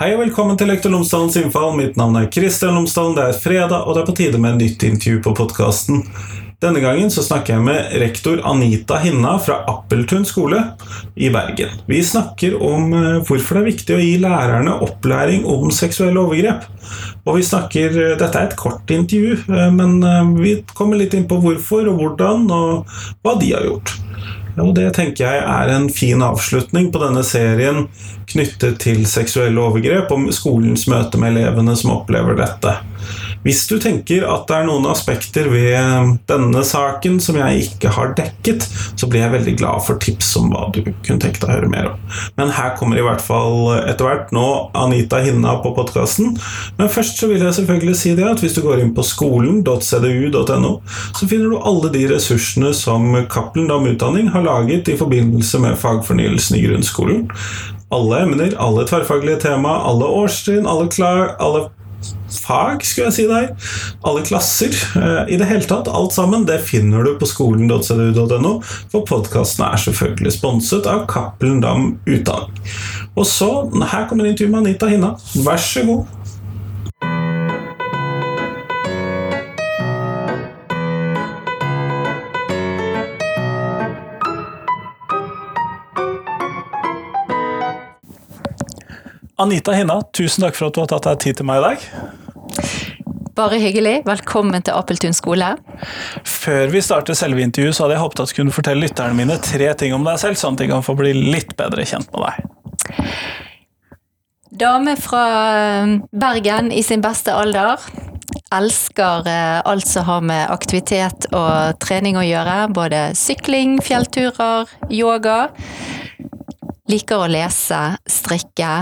Hei og velkommen til Lektor Lomsdalens innfall. Mitt navn er Kristian Lomsdalen. Det er fredag, og det er på tide med et nytt intervju på podkasten. Denne gangen så snakker jeg med rektor Anita Hinna fra Appeltun skole i Bergen. Vi snakker om eh, hvorfor det er viktig å gi lærerne opplæring om seksuelle overgrep. Og vi snakker, eh, Dette er et kort intervju, eh, men vi kommer litt inn på hvorfor og hvordan, og hva de har gjort. Og det tenker jeg er en fin avslutning på denne serien knyttet til seksuelle overgrep og skolens møte med elevene som opplever dette. Hvis du tenker at det er noen aspekter ved denne saken som jeg ikke har dekket, så blir jeg veldig glad for tips om hva du kunne tenke deg å høre mer om. Men her kommer i hvert fall etter hvert nå Anita Hinna på podkasten. Men først så vil jeg selvfølgelig si det at hvis du går inn på skolen.cdu.no, så finner du alle de ressursene som Cappelen Dam Utdanning har laget i forbindelse med fagfornyelsen i grunnskolen. Alle emner, alle tverrfaglige tema, alle årstrinn, alle, klar, alle fag, skulle jeg si deg. Alle klasser. Eh, I det hele tatt, alt sammen, det finner du på skolen.cdu.no, for podkasten er selvfølgelig sponset av Cappelen Dam Utdanning. Og så, her kommer intervjuet med Anita Hinna. Vær så god. Anita Hinna, tusen takk for at du har tatt deg tid til meg i dag. Bare hyggelig. Velkommen til Appeltun skole. Før vi starter selve intervjuet, så hadde jeg håpet at du kunne fortelle lytterne mine tre ting om deg selv, sånn at de kan få bli litt bedre kjent med deg. Dame fra um, Bergen i sin beste alder. Elsker uh, alt som har med aktivitet og trening å gjøre. Både sykling, fjellturer, yoga. Liker å lese, strikke,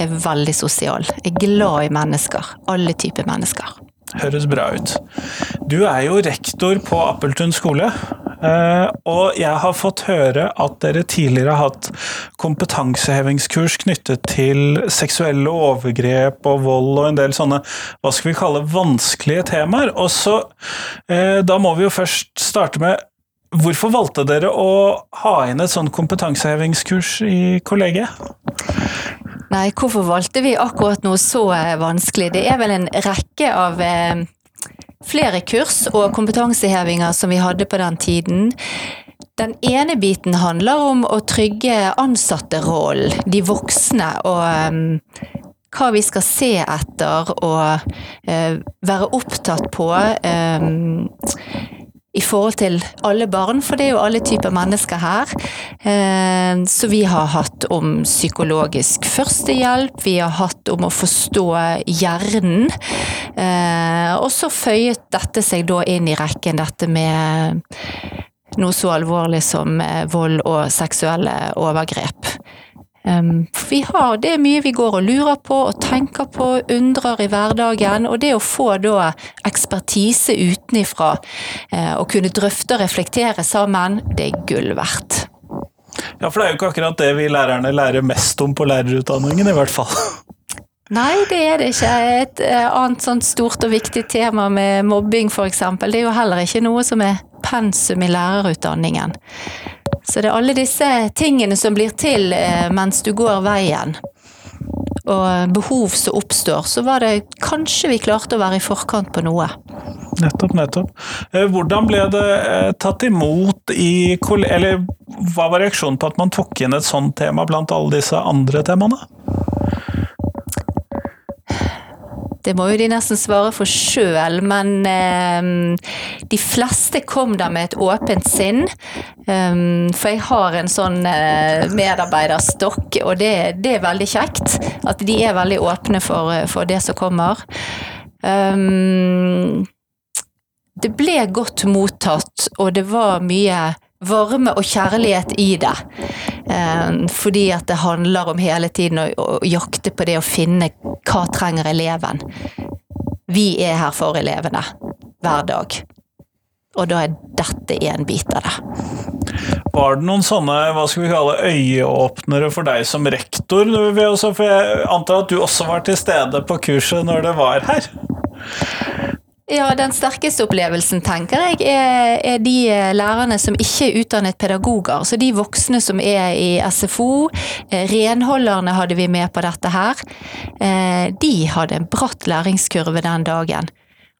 er veldig sosial. Jeg er glad i mennesker. Alle typer mennesker. Høres bra ut. Du er jo rektor på Appeltun skole. Eh, og jeg har fått høre at dere tidligere har hatt kompetansehevingskurs knyttet til seksuelle overgrep og vold og en del sånne hva skal vi kalle vanskelige temaer. Og så, eh, Da må vi jo først starte med Hvorfor valgte dere å ha inn et sånn kompetansehevingskurs i kollegiet? Nei, hvorfor valgte vi akkurat noe så eh, vanskelig? Det er vel en rekke av eh, flere kurs og kompetansehevinger som vi hadde på den tiden. Den ene biten handler om å trygge ansatterollen, de voksne, og um, hva vi skal se etter og være opptatt på. I forhold til alle barn, for det er jo alle typer mennesker her. Eh, så vi har hatt om psykologisk førstehjelp, vi har hatt om å forstå hjernen. Eh, og så føyet dette seg da inn i rekken, dette med noe så alvorlig som eh, vold og seksuelle overgrep. Vi har, det er mye vi går og lurer på og tenker på, undrer i hverdagen. Og det å få da ekspertise utenifra, uh, og kunne drøfte og reflektere sammen, det er gull verdt. Ja, for det er jo ikke akkurat det vi lærerne lærer mest om på lærerutdanningen, i hvert fall. Nei, det er det ikke. Et eh, annet sånt stort og viktig tema med mobbing f.eks. Det er jo heller ikke noe som er pensum i lærerutdanningen. Så det er alle disse tingene som blir til eh, mens du går veien. Og behov som oppstår, så var det kanskje vi klarte å være i forkant på noe. Nettopp, nettopp. Eh, hvordan ble det eh, tatt imot i Eller hva var reaksjonen på at man tok inn et sånt tema blant alle disse andre temaene? Det må jo de nesten svare for sjøl, men eh, de fleste kom da med et åpent sinn. Um, for jeg har en sånn eh, medarbeiderstokk, og det, det, er veldig kjekt. At de er veldig åpne for, for det som kommer. Um, det ble godt mottatt, og det var mye varme og kjærlighet i det. Eh, fordi at det handler om hele tiden å jakte på det å finne hva trenger eleven. Vi er her for elevene hver dag. Og da er dette en bit av det. Var det noen sånne hva skal vi kalle, øyeåpnere for deg som rektor? For jeg antar at du også var til stede på kurset når det var her? Ja, den sterkeste opplevelsen, tenker jeg, er, er, de eh, lærerne som ikke er utdannet pedagoger. Så de voksne som er i SFO, eh, renholderne hadde vi med på dette her, eh, de hadde en bratt læringskurve den dagen.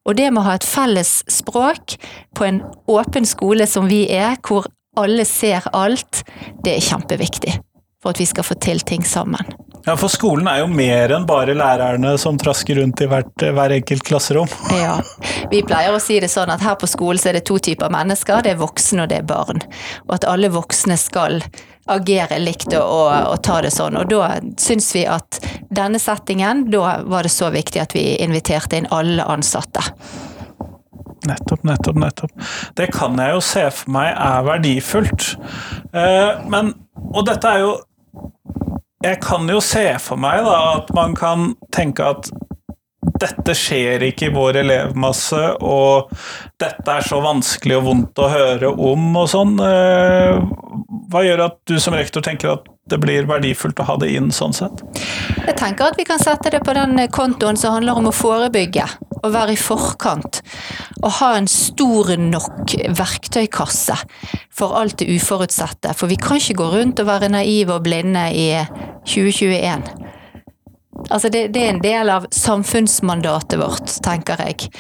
Og det med å ha et felles språk på en åpen skole som vi er, hvor alle ser alt, det er kjempeviktig for at vi skal få til ting sammen. Ja, for skolen er jo mer enn bare lærerne som trasker rundt i hvert, hver enkelt klasserom. Ja, vi pleier å si det sånn at her på skolen så er det to typer mennesker, det er voksne og det er barn. Og at alle voksne skal agere likt og, og, og ta det sånn. Og da syns vi at denne settingen, da var det så viktig at vi inviterte inn alle ansatte. Nettopp, nettopp, nettopp. Det kan jeg jo se for meg er verdifullt. Eh, men, og dette er jo jeg kan jo se for meg da, at man kan tenke at dette skjer ikke i vår elevmasse, og dette er så vanskelig og vondt å høre om og sånn. Eh, hva gjør at du som rektor tenker at det blir verdifullt å ha det inn sånn sett? Jeg tenker at vi kan sette det på den kontoen som handler om å forebygge. Å være i forkant. Å ha en stor nok verktøykasse for alt det uforutsette. For vi kan ikke gå rundt og være naive og blinde i 2021. Altså det, det er en del av samfunnsmandatet vårt, tenker jeg.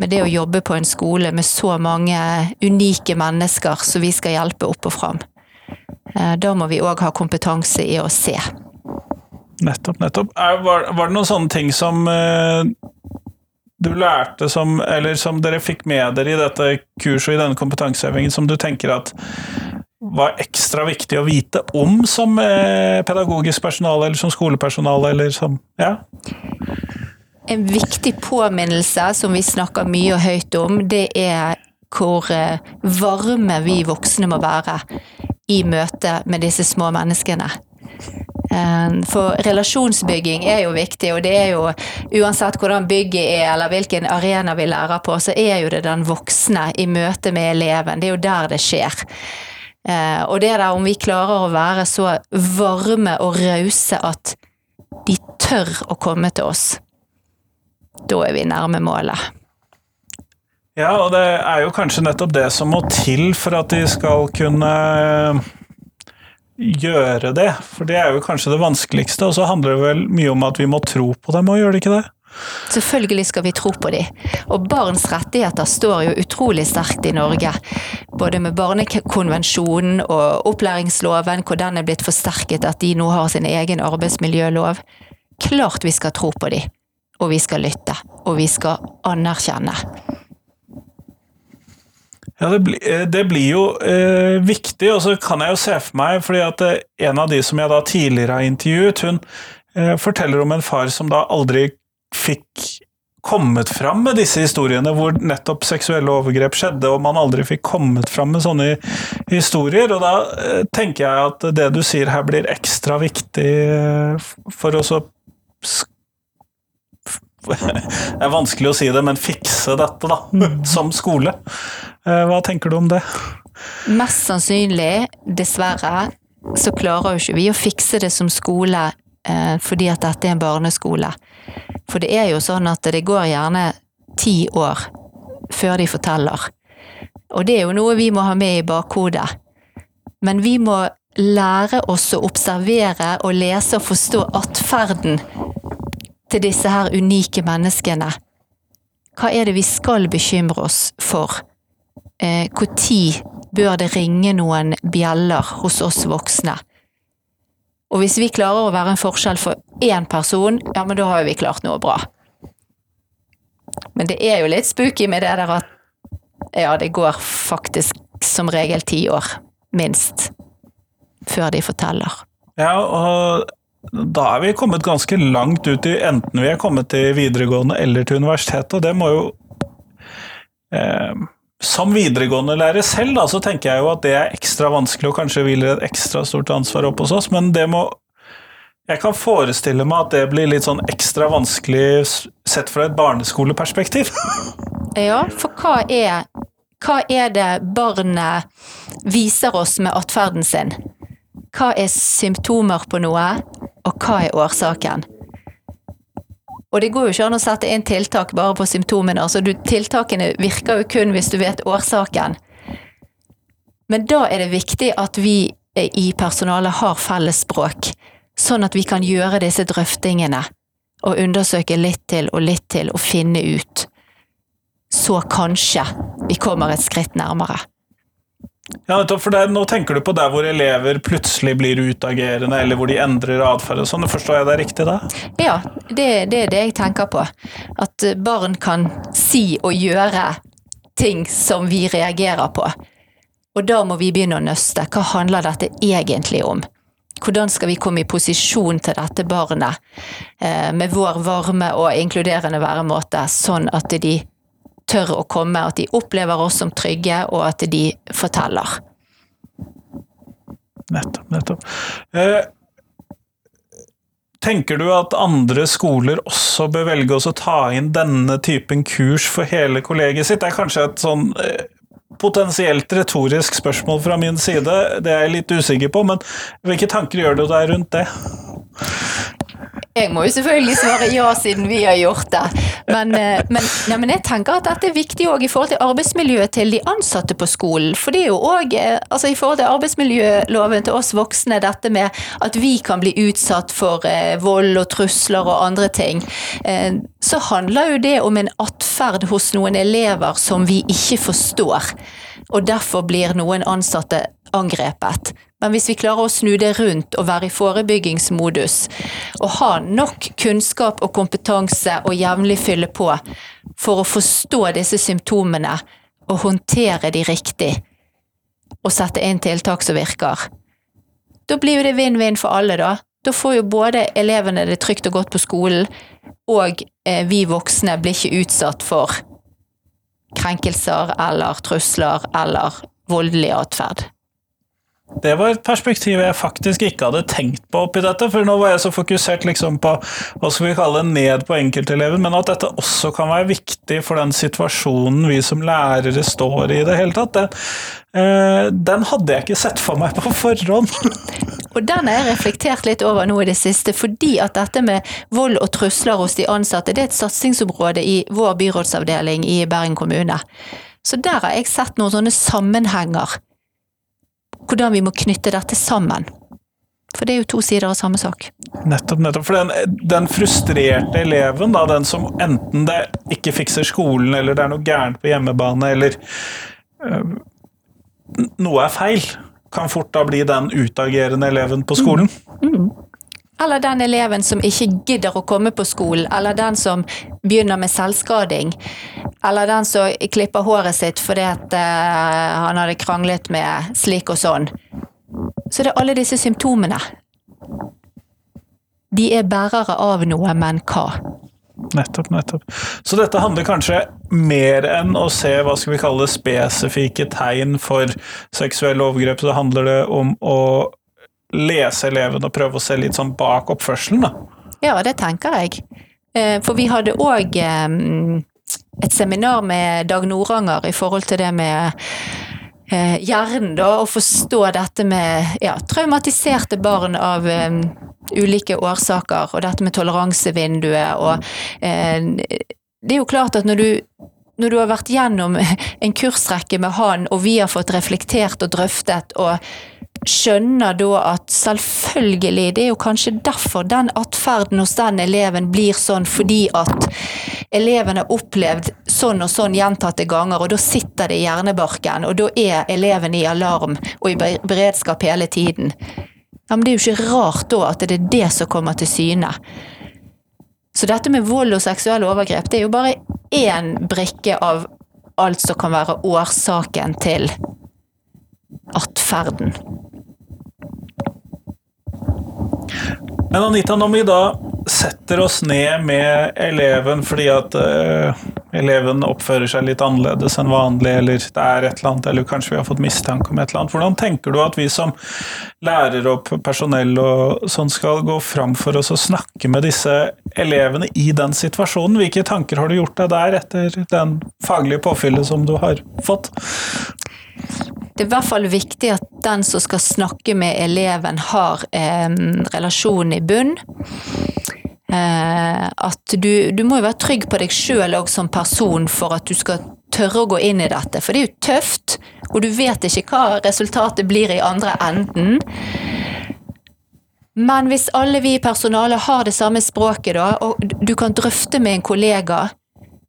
Med det å jobbe på en skole med så mange unike mennesker som vi skal hjelpe opp og fram. Eh, da må vi òg ha kompetanse i å se. Nettopp, nettopp. Var, det noen sånne ting som uh, du lærte som, eller som dere fikk med dere i dette kurset og i denne kompetanseøvingen, som du tenker at var ekstra viktig å vite om som eh, pedagogisk personale eller som skolepersonale, eller som Ja? En viktig påminnelse som vi snakker mye og høyt om, det er hvor eh, varme vi voksne må være i møte med disse små menneskene. Eh, for relasjonsbygging er jo viktig, og det er jo uansett hvordan bygget er eller hvilken arena vi lærer på, så er jo det den voksne i møte med eleven. Det er jo der det skjer. Eh, og det der om vi klarer å være så varme og rause at de tør å komme til oss, da er vi nærme målet. Ja, og det er jo kanskje nettopp det som må til for at de skal kunne gjøre det. For det er jo kanskje det vanskeligste, og så handler det vel mye om at vi må tro på dem òg, gjør det ikke det? Selvfølgelig skal vi tro på dem. Og barns rettigheter står jo utrolig sterkt i Norge. Både med barnekonvensjonen og opplæringsloven, hvor den er blitt forsterket at de nå har sin egen arbeidsmiljølov. Klart vi skal tro på dem. Og vi skal lytte. Og vi skal anerkjenne. Ja, det, blir, eh, det blir jo eh, viktig, og så kan jeg jo se for meg, fordi at eh, en av de som jeg da tidligere har intervjuet, hun eh, forteller om en far som da aldri fikk kommet fram med disse historiene hvor nettopp seksuelle overgrep skjedde, og man aldri fikk kommet fram med sånne historier. Og da eh, tenker jeg at det du sier her blir ekstra viktig eh, for oss å Det er vanskelig å si det, men fikse dette, da, mm. som skole. Eh, hva tenker du om det? Mest sannsynlig, dessverre, så klarer jo ikke vi å fikse det som skole fordi at dette er en barneskole. For det er jo sånn at det går gjerne ti år før de forteller. Og det er jo noe vi må ha med i bakhodet. Men vi må lære oss å observere og lese og forstå atferden til disse her unike menneskene. Hva er det vi skal bekymre oss for? Når eh, bør det ringe noen bjeller hos oss voksne? Og hvis vi klarer å være en forskjell for én person, ja, men da har vi klart noe bra. Men det er jo litt spooky med det der at ja, det går faktisk som regel ti år, minst, før de forteller. Ja, og da er vi kommet ganske langt ut i enten vi er kommet til videregående eller til universitetet, og det må jo eh, som videregående lærer selv, da, så tenker jeg jo at det er ekstra vanskelig og kanskje hviler et ekstra stort ansvar opp hos oss, men det må Jeg kan forestille meg at det blir litt sånn ekstra vanskelig sett fra et barneskoleperspektiv. ja, for hva er, hva er det barnet viser oss med atferden sin? Hva er symptomer på noe, og hva er årsaken? Og det går jo ikke an å sette inn tiltak bare på symptomene. altså du, Tiltakene virker jo kun hvis du vet årsaken. Men da er det viktig at vi i personalet har felles språk, sånn at vi kan gjøre disse drøftingene og undersøke litt til og litt til og finne ut. Så kanskje vi kommer et skritt nærmere. Ja, for det, Nå tenker du på der hvor elever plutselig blir utagerende, eller hvor de endrer atferd og sånn. Forstår jeg deg riktig da? Ja, det, det er det jeg tenker på. At barn kan si og gjøre ting som vi reagerer på. Og da må vi begynne å nøste. Hva handler dette egentlig om? Hvordan skal vi komme i posisjon til dette barnet eh, med vår varme og inkluderende væremåte, sånn at de tør å komme, at de opplever oss som trygge, og at de forteller. Nettopp, nettopp. Eh, tenker du at andre skoler også bør velge å ta inn denne typen kurs for hele kollegiet sitt? Det er kanskje et sånn eh, potensielt retorisk spørsmål fra min side, det er jeg litt usikker på, men hvilke tanker gjør du deg rundt det? Jeg må jo selvfølgelig svare ja, siden vi har gjort det. Men, eh, men, nei, men jeg tenker at dette er viktig òg i forhold til arbeidsmiljøet til de ansatte på skolen. For det er jo òg eh, altså i forhold til arbeidsmiljøloven til oss voksne, dette med at vi kan bli utsatt for eh, vold og trusler og andre ting. Så handler jo det om en atferd hos noen elever som vi ikke forstår. Og derfor blir noen ansatte angrepet. Men hvis vi klarer å snu det rundt og være i forebyggingsmodus, og ha nok kunnskap og kompetanse og jevnlig fylle på for å forstå disse symptomene og håndtere de riktig, og sette inn tiltak som virker, da blir jo det vinn-vinn for alle, da. Da får jo både elevene det trygt og godt på skolen, og eh, vi voksne blir ikke utsatt for krenkelser eller trusler eller voldelig atferd. Det var et perspektiv jeg faktisk ikke hadde tenkt på oppi dette, for nå var jeg så fokusert liksom på hva skal vi kalle ned på enkelteleven, men at dette også kan være viktig for den situasjonen vi som lærere står i i det hele tatt, den, eh, den hadde jeg ikke sett for meg på forhånd. Og den har jeg reflektert litt over nå i det siste, fordi at dette med vold og trusler hos de ansatte, det er et satsingsområde i vår byrådsavdeling i Bergen kommune. Så der har jeg sett noen sånne sammenhenger hvordan vi må knytte dette sammen. For det er jo to sider av samme sak. Nettopp, nettopp. For den, den, frustrerte eleven, da, den som enten det ikke fikser skolen, eller det er noe gærent på hjemmebane, eller øh, noe er feil, kan fort da bli den utagerende eleven på skolen. Mm. Mm. Eller den eleven som ikke gidder å komme på skolen, eller den som begynner med selvskading. Eller den som klipper håret sitt fordi at uh, han hadde kranglet med slik og sånn. Så det er alle disse symptomene. De er bærere av noe, men hva? Nettopp, nettopp. Så dette handler kanskje mer enn å se hva skal vi kalle spesifikke tegn for seksuelle overgrep, så handler det om å lese eleven og prøve å se litt sånn bak oppførselen, da? Ja, det tenker jeg. Eh, for vi hadde òg et seminar med Dag Noranger i forhold til det med eh, hjernen, da, å forstå dette med ja, traumatiserte barn av ulike årsaker, og dette med toleransevinduet og Det er jo klart at når du når du har vært gjennom en kursrekke med han, og vi har fått reflektert og drøftet og skjønner da at selvfølgelig, det er jo kanskje derfor den atferden hos den eleven blir sånn, fordi at eleven har opplevd sånn og sånn gjentatte ganger, og da sitter det i hjernebarken, og da er eleven i alarm og i beredskap hele tiden. Ja, men det er jo ikke rart da at det er det som kommer til syne. Så dette med vold og seksuelle overgrep, det er jo bare én brikke av alt som kan være årsaken til atferden. Men Anita, når vi da setter oss ned med eleven fordi at uh, eleven oppfører seg litt annerledes enn vanlig, eller det er et eller annet, eller kanskje vi har fått mistanke om et eller annet, hvordan tenker du at vi som lærere og personell og sånn skal gå fram for oss og snakke med disse elevene i den situasjonen? Hvilke tanker har du gjort deg der etter den faglige påfyllet som du har fått? Det er i hvert fall viktig at den som skal snakke med eleven, har eh, relasjonen i bunn. Eh, at du, du må jo være trygg på deg sjøl òg som person for at du skal tørre å gå inn i dette. For det er jo tøft, og du vet ikke hva resultatet blir i andre enden. Men hvis alle vi i personalet har det samme språket, da, og du kan drøfte med en kollega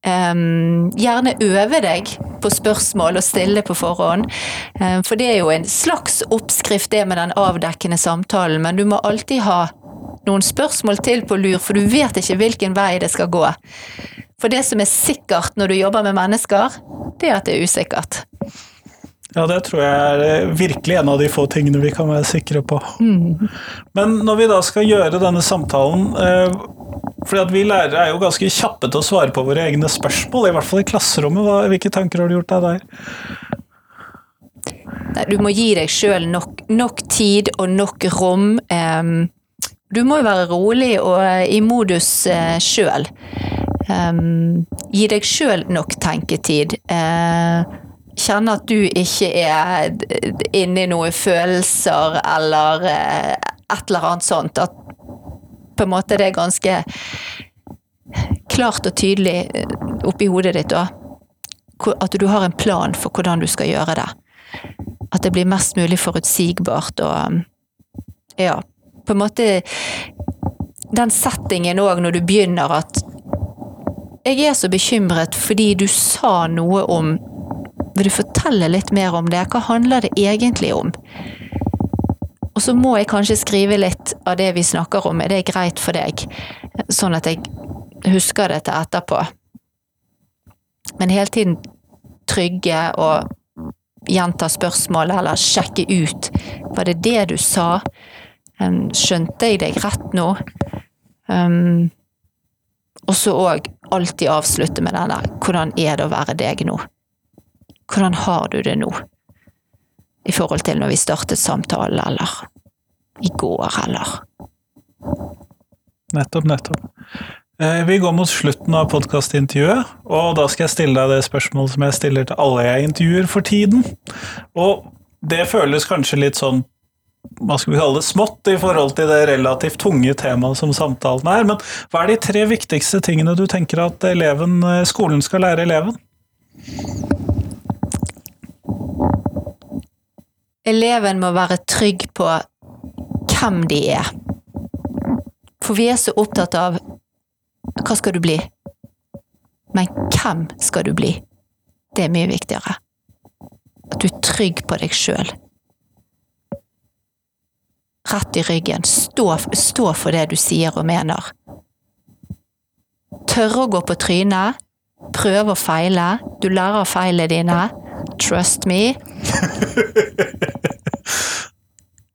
Um, gjerne øve deg på spørsmål og stille på forhånd. Um, for det er jo en slags oppskrift, det med den avdekkende samtalen, men du må alltid ha noen spørsmål til på lur, for du vet ikke hvilken vei det skal gå. For det som er sikkert når du jobber med mennesker, det er at det er usikkert. Ja, det tror jeg er eh, virkelig en av de få tingene vi kan være sikre på. Mm. Men når vi da skal gjøre denne samtalen for fordi at Vi lærere er jo ganske kjappe til å svare på våre egne spørsmål, i hvert fall i klasserommet. Hvilke tanker har du gjort deg der? Nei, du må gi deg sjøl nok, nok, tid og nok rom. Um, du må jo være rolig og i modus uh, sjøl. Um, gi deg sjøl nok tenketid. Uh, kjenne at du ikke er inne i noen følelser eller uh, et eller annet sånt. At på en måte det er ganske klart og tydelig eh, oppi hodet ditt da. At du har en plan for hvordan du skal gjøre det. At det blir mest mulig forutsigbart og ja, på en måte den settingen òg når du begynner at jeg er så bekymret fordi du sa noe om Vil du fortelle litt mer om det? Hva handler det egentlig om? Og så må jeg kanskje skrive litt av det vi snakker om, er det greit for deg? Sånn at jeg husker det til etterpå. Men hele tiden trygge og gjenta spørsmålet, eller sjekke ut. Var det det du sa? Skjønte jeg deg rett nå? Um, og så òg alltid avslutte med den der Hvordan er det å være deg nå? Hvordan har du det nå? i forhold til når vi startet samtalen, eller i går, eller Nettopp, nettopp. Eh, vi går mot slutten av podkastintervjuet, og da skal jeg stille deg det spørsmålet som jeg stiller til alle jeg intervjuer for tiden. Og det føles kanskje litt sånn hva skal vi kalle det, smått i forhold til det relativt tunge temaet som samtalen er, men hva er de tre viktigste tingene du tenker at eleven, eh, skolen skal lære eleven? Eleven må være trygg på hvem de er. For vi er så opptatt av hva skal du bli? Men hvem skal du bli? Det er mye viktigere. At du er trygg på deg sjøl. Rett i ryggen. Stå, stå, for det du sier og mener. Tørre å gå på trynet. Prøve og feile. Du lærer av feilene dine. Trust me.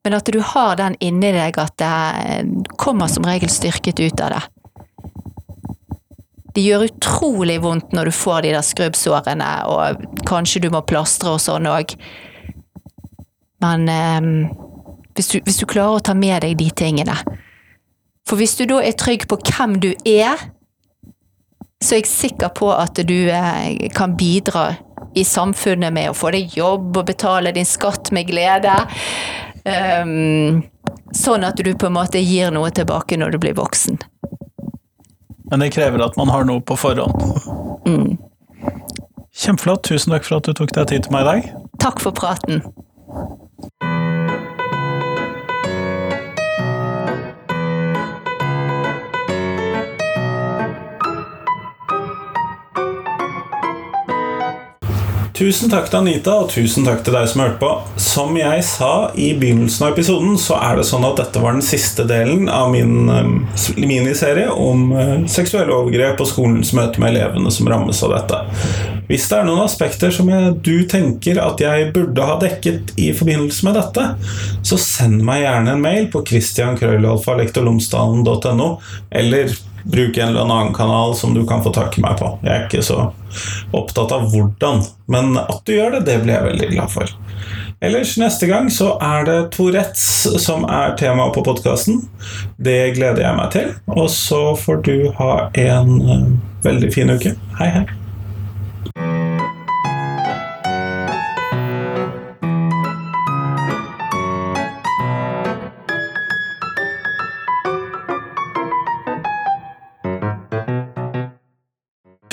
Men at du har den inni deg at det kommer som regel styrket ut av det. Det gjør utrolig vondt når du får de der skrubbsårene, og kanskje du må plastre og sånn òg. Men eh, hvis, du, hvis du klarer å ta med deg de tingene For hvis du da er trygg på hvem du er, så er jeg sikker på at du eh, kan bidra i samfunnet med å få deg jobb og betale din skatt med glede. Um, sånn at du på en måte gir noe tilbake når du blir voksen. Men det krever at man har noe på forhånd. Mm. Kjempeflott. Tusen takk for at du tok deg tid til meg i dag. Takk for praten. Tusen takk til Anita, og tusen takk til deg som hørte på. Som jeg sa i begynnelsen av episoden, så er det sånn at dette var den siste delen av min um, miniserie om uh, seksuelle overgrep og skolens møte med elevene som rammes av dette. Hvis det er noen aspekter som jeg, du tenker at jeg burde ha dekket i forbindelse med dette, så send meg gjerne en mail på christiankrøllalfa.lektorlomsdalen.no, eller bruke en eller annen kanal som du kan få tak i meg på. Jeg er ikke så opptatt av hvordan, men at du gjør det, det blir jeg veldig glad for. Ellers, neste gang så er det Tourettes som er tema på podkasten. Det gleder jeg meg til. Og så får du ha en uh, veldig fin uke. Hei, hei.